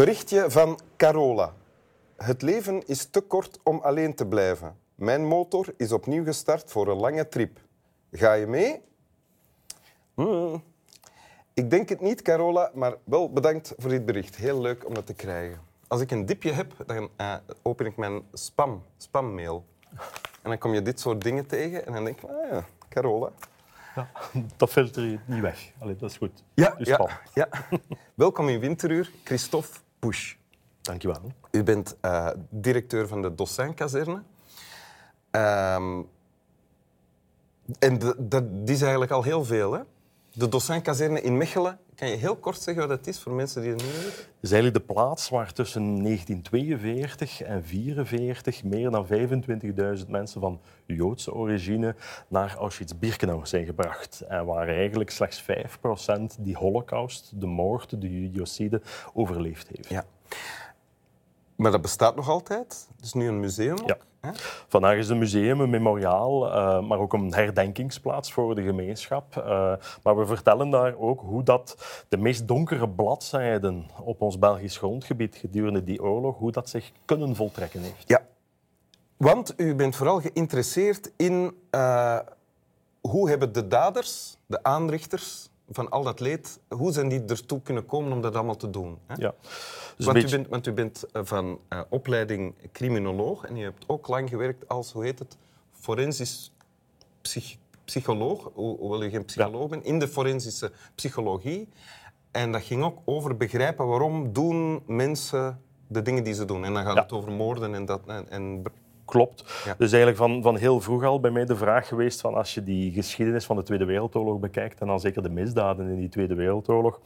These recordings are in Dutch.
Berichtje van Carola. Het leven is te kort om alleen te blijven. Mijn motor is opnieuw gestart voor een lange trip. Ga je mee? Hmm. Ik denk het niet, Carola, maar wel bedankt voor dit bericht. Heel leuk om dat te krijgen. Als ik een dipje heb, dan uh, open ik mijn spam, spammail. En dan kom je dit soort dingen tegen en dan denk ik, ah ja, Carola. Ja, dat filter je niet weg. Allee, dat is goed. Ja, ja, ja. Welkom in Winteruur, Christophe Pusch. Dankjewel. U bent uh, directeur van de Dossin-kazerne. Um, en dat is eigenlijk al heel veel, hè? De Dossin-kazerne in Mechelen. Kan je heel kort zeggen wat dat is voor mensen die het niet weten? Het is eigenlijk de plaats waar tussen 1942 en 1944 meer dan 25.000 mensen van Joodse origine naar Auschwitz-Birkenau zijn gebracht. En waar eigenlijk slechts 5% die holocaust, de moord, de genocide, overleefd heeft. Ja. Maar dat bestaat nog altijd? Het is nu een museum? Ja. Vandaag is een museum, een memoriaal, uh, maar ook een herdenkingsplaats voor de gemeenschap. Uh, maar we vertellen daar ook hoe dat de meest donkere bladzijden op ons Belgisch grondgebied gedurende die oorlog, hoe dat zich kunnen voltrekken heeft. Ja, want u bent vooral geïnteresseerd in uh, hoe hebben de daders, de aanrichters, van al dat leed, hoe zijn die ertoe kunnen komen om dat allemaal te doen? Hè? Ja. Dus want, u bent, want, u bent, eh, van uh, opleiding criminoloog en je hebt ook lang gewerkt als, hoe heet het, forensisch psych psycholoog, hoewel je geen psycholoog bent, in de forensische psychologie. En dat ging ook over begrijpen waarom doen mensen de dingen die ze doen. En dan gaat het over moorden en, dat, en, en klopt. Dus eigenlijk van, van heel vroeg al bij mij de vraag geweest van als je die geschiedenis van de Tweede Wereldoorlog bekijkt en dan zeker de misdaden in die Tweede Wereldoorlog,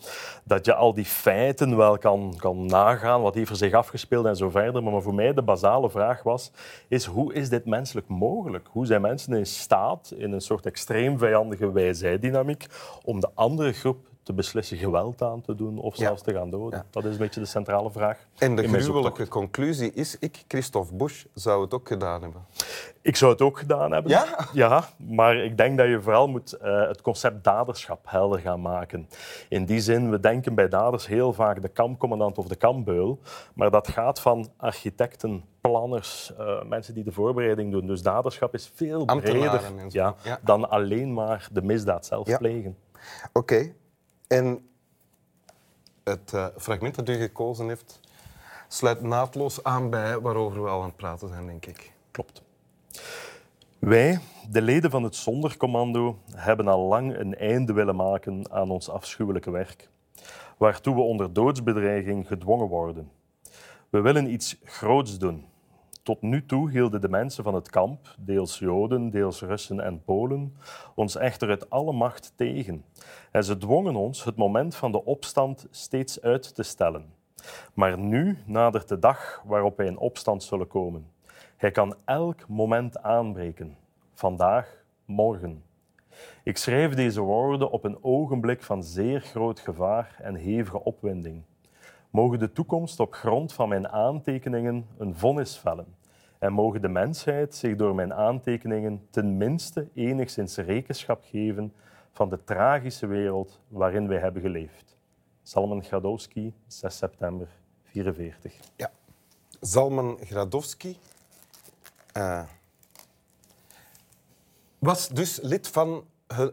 dat je al die feiten wel kan, kan nagaan, wat heeft er zich afgespeeld en zo verder. Maar voor mij de basale vraag was, is hoe is dit menselijk mogelijk? Hoe zijn mensen in staat in een soort extreem vijandige wij-zij-dynamiek om de andere groep te beslissen geweld aan te doen of zelfs te gaan doden? Dat is een beetje de centrale vraag. En de gruwelijke conclusie is, ik, Christophe Bush, zou het ook gedaan hebben. Ik zou het ook gedaan hebben. Ja? Ja, maar ik denk dat je vooral moet uh, het concept daderschap helder gaan maken. In die zin, we denken bij daders heel vaak de kampcommandant of de kampbeul, maar dat gaat van architecten, planners, uh, mensen die de voorbereiding doen. Dus daderschap is veel breder ja, ja. dan alleen maar de misdaad zelf ja. plegen. Oké, en het uh, fragment dat u gekozen heeft sluit naadloos aan bij waarover we al aan het praten zijn, denk ik. Klopt. Wij, de leden van het Zondercommando, hebben al lang een einde willen maken aan ons afschuwelijke werk, waartoe we onder doodsbedreiging gedwongen worden. We willen iets groots doen, tot nu toe hielden de mensen van het kamp, deels Joden, deels Russen en Polen, ons echter uit alle macht tegen. En ze dwongen ons het moment van de opstand steeds uit te stellen. Maar nu nadert de dag waarop wij in opstand zullen komen. Hij kan elk moment aanbreken. Vandaag, morgen. Ik schrijf deze woorden op een ogenblik van zeer groot gevaar en hevige opwinding mogen de toekomst op grond van mijn aantekeningen een vonnis vellen. En mogen de mensheid zich door mijn aantekeningen ten minste enigszins rekenschap geven van de tragische wereld waarin wij hebben geleefd. Salman Gradowski, 6 september 44. Ja, Salman Gradowski uh, was dus lid van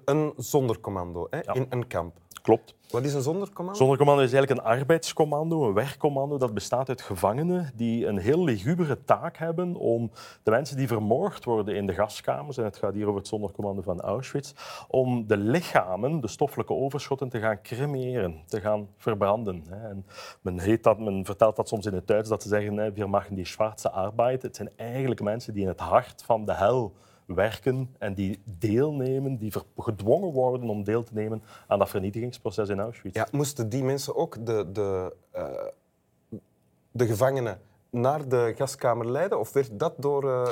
een zondercommando hè, in een kamp. Klopt. Wat is een zondercommando? Zondercommando is eigenlijk een arbeidscommando, een werkcommando. Dat bestaat uit gevangenen die een heel ligubere taak hebben om de mensen die vermoord worden in de gaskamers, en het gaat hier over het zondercommando van Auschwitz, om de lichamen, de stoffelijke overschotten, te gaan cremeren, te gaan verbranden. En men, heet dat, men vertelt dat soms in het Duits, dat ze zeggen, we maken die schwarze arbeid. Het zijn eigenlijk mensen die in het hart van de hel werken en die deelnemen, die gedwongen worden om deel te nemen aan dat vernietigingsproces in Auschwitz. Ja, moesten die mensen ook de, de, uh, de gevangenen naar de gaskamer leiden? Of werd dat door... Uh...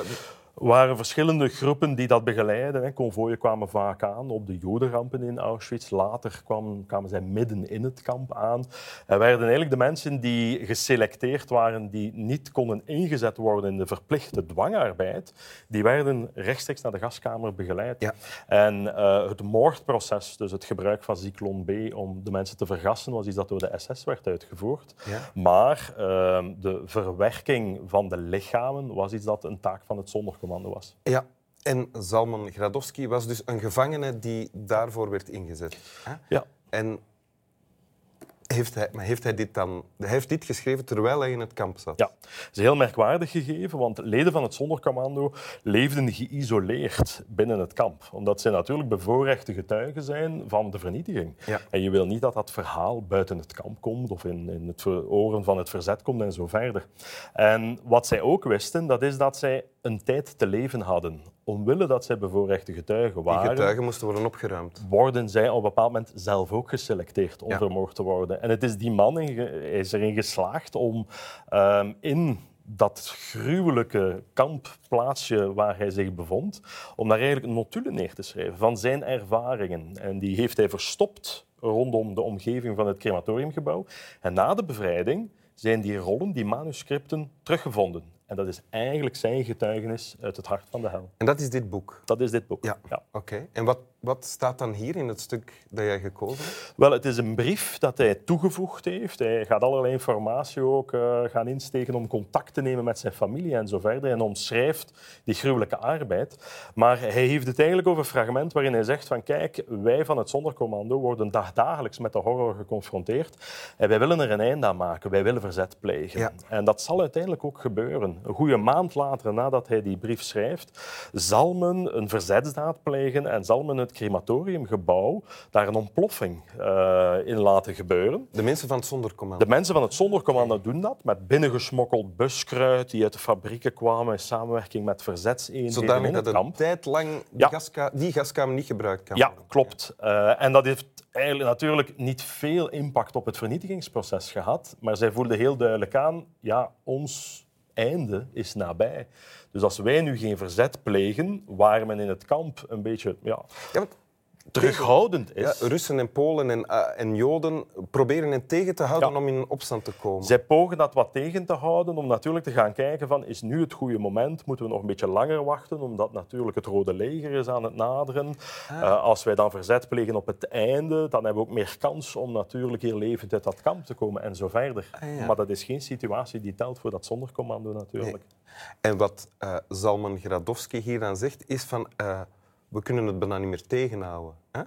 waren verschillende groepen die dat begeleiden. Hè. Konvooien kwamen vaak aan op de jodenrampen in Auschwitz. Later kwamen, kwamen zij midden in het kamp aan. En werden eigenlijk de mensen die geselecteerd waren, die niet konden ingezet worden in de verplichte dwangarbeid, die werden rechtstreeks naar de gaskamer begeleid. Ja. En eh, het moordproces, dus het gebruik van Zyklon B om de mensen te vergassen, was iets dat door de SS werd uitgevoerd. Ja. Maar ehm, de verwerking van de lichamen was iets dat een taak van het zondercommando was. Ja. En Zalman Gradowski was dus een gevangene die daarvoor werd ingezet. hè? Ja. En heeft hij, maar heeft hij dit dan... Hij heeft dit geschreven terwijl hij in het kamp zat? Ja, het is heel merkwaardig gegeven, want leden van het Zondercommando leefden geïsoleerd binnen het kamp. Omdat zij natuurlijk bevoorrechte getuigen zijn van de vernietiging. Ja. En je wil niet dat dat verhaal buiten het kamp komt of in, in het oren van het verzet komt en zo verder. En wat zij ook wisten, dat is dat zij een tijd te leven hadden. Omwille dat zij bevoorrechte getuigen Die waren getuigen moesten worden opgeruimd. worden zij op een bepaald moment zelf ook geselecteerd om Ja. vermoord te worden. En het is die man in is erin geslaagd om ehm, in dat gruwelijke kampplaatsje waar hij zich bevond, om daar eigenlijk een notulen neer te schrijven van zijn ervaringen. En die heeft hij verstopt rondom de omgeving van het crematoriumgebouw. En na de bevrijding zijn die rollen, die manuscripten, teruggevonden. En dat is eigenlijk zijn getuigenis uit het hart van de hel. En dat is dit boek? Dat is dit boek. Ja. Oké. En wat, wat staat dan hier in het stuk dat jij gekozen hebt? Wel, het is een brief dat hij toegevoegd heeft. Hij gaat allerlei informatie ook eh, gaan insteken om contact te nemen met zijn familie en zo verder. En omschrijft die gruwelijke arbeid. Maar hij heeft het eigenlijk over een fragment waarin hij zegt van kijk, wij van het Zondercommando worden dagdagelijks met de horror geconfronteerd. En wij willen er een einde aan maken. Wij willen verzet plegen. Ja. En dat zal uiteindelijk ook gebeuren. Een goede maand later, nadat hij die brief schrijft, zal men een verzetsdaad plegen en zal men het crematoriumgebouw daar een ontploffing eh, in laten gebeuren. De mensen van het Zondercommando. De mensen van het Zondercommando doen dat met binnengesmokkeld buskruid die uit de fabrieken kwamen in samenwerking met verzetseenheden Zodanig in dat het een tijd lang die, Ja. gaska die gaskamer niet gebruikt kan Ja, worden. klopt. Eh, en dat heeft eigenlijk natuurlijk niet veel impact op het vernietigingsproces gehad, maar zij voelden heel duidelijk aan, ja, ons einde is nabij. Dus als wij nu geen verzet plegen, waar men in het kamp een beetje ja, Ja, terughoudend ja, is, Russen en Polen en, eh, en Joden proberen hen tegen te houden Ja. om in opstand te komen. Zij pogen dat wat tegen te houden om natuurlijk te gaan kijken van is nu het goede moment, moeten we nog een beetje langer wachten omdat natuurlijk het Rode Leger is aan het naderen. Eh, als wij dan verzet plegen op het einde, dan hebben we ook meer kans om natuurlijk hier levend uit dat kamp te komen en zo verder. Ah, ja. Maar dat is geen situatie die telt voor dat zondercommando natuurlijk. En wat eh, Zalman Gradowski hier dan zegt, is van... we kunnen het bijna niet meer tegenhouden. Hè?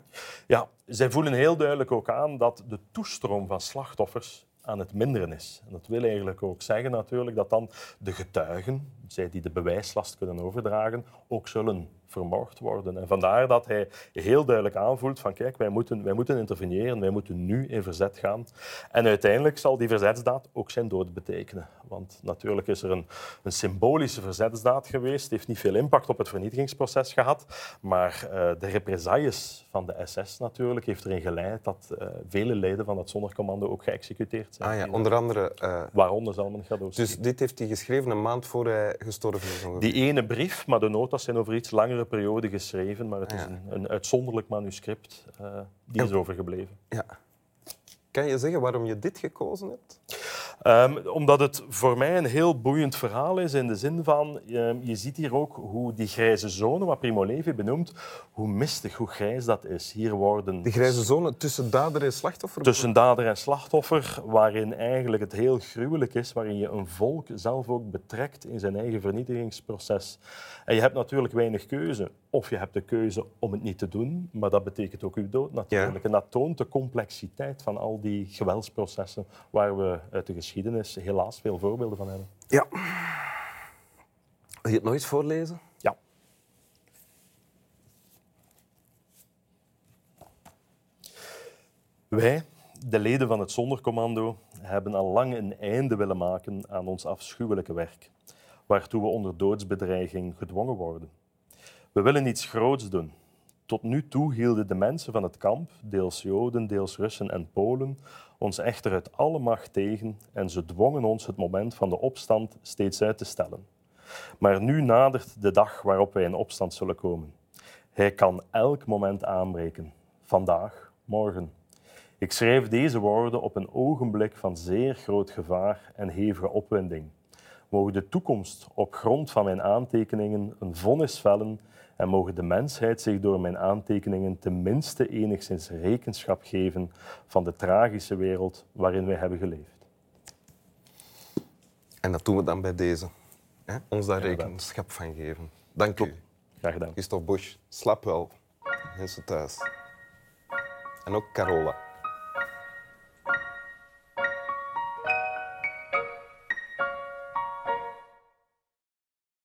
Ja, zij voelen heel duidelijk ook aan dat de toestroom van slachtoffers aan het minderen is. En dat wil eigenlijk ook zeggen natuurlijk dat dan de getuigen, zij die de bewijslast kunnen overdragen, ook zullen vermoord worden. En vandaar dat hij heel duidelijk aanvoelt van kijk, wij moeten, wij moeten interveneren, wij moeten nu in verzet gaan. En uiteindelijk zal die verzetsdaad ook zijn dood betekenen. Want natuurlijk is er een, een symbolische verzetsdaad geweest, heeft niet veel impact op het vernietigingsproces gehad, maar eh, de represailles van de SS natuurlijk heeft erin geleid dat eh, vele leden van dat zondercommando ook geëxecuteerd zijn. Ah ja, onder andere... eh, Waaronder Zalman Gadowski. dus dit heeft hij geschreven een maand voor hij gestorven is. ongeveer. Die ene brief, maar de notas zijn over iets periode geschreven, maar het is een, een uitzonderlijk manuscript. eh, die is overgebleven. Ja. Kan je zeggen waarom je dit gekozen hebt? Ehm, omdat het voor mij een heel boeiend verhaal is in de zin van, ehm, je ziet hier ook hoe die grijze zone, wat Primo Levi benoemt, hoe mistig, hoe grijs dat is. Hier worden De grijze zone tussen dader en slachtoffer? tussen dader en slachtoffer, waarin eigenlijk het heel gruwelijk is, waarin je een volk zelf ook betrekt in zijn eigen vernietigingsproces. En je hebt natuurlijk weinig keuze. Of je hebt de keuze om het niet te doen, maar dat betekent ook uw dood natuurlijk. En dat toont de complexiteit van al die geweldsprocessen waar we uit de geschiedenis helaas veel voorbeelden van hebben. Ja. Wil je het nog eens voorlezen? Ja. Wij, de leden van het Zondercommando, hebben al lang een einde willen maken aan ons afschuwelijke werk, waartoe we onder doodsbedreiging gedwongen worden. We willen iets groots doen. Tot nu toe hielden de mensen van het kamp, deels Joden, deels Russen en Polen, ons echter uit alle macht tegen en ze dwongen ons het moment van de opstand steeds uit te stellen. Maar nu nadert de dag waarop wij in opstand zullen komen. Hij kan elk moment aanbreken. Vandaag, morgen. Ik schrijf deze woorden op een ogenblik van zeer groot gevaar en hevige opwinding. Mogen de toekomst op grond van mijn aantekeningen een vonnis vellen en mogen de mensheid zich door mijn aantekeningen tenminste enigszins rekenschap geven van de tragische wereld waarin wij hebben geleefd. En dat doen we dan bij deze. Hè? Ons daar rekenschap van geven. Dank u. Graag gedaan. Christophe Bosch. Slap wel. Mensen thuis. En ook Carola.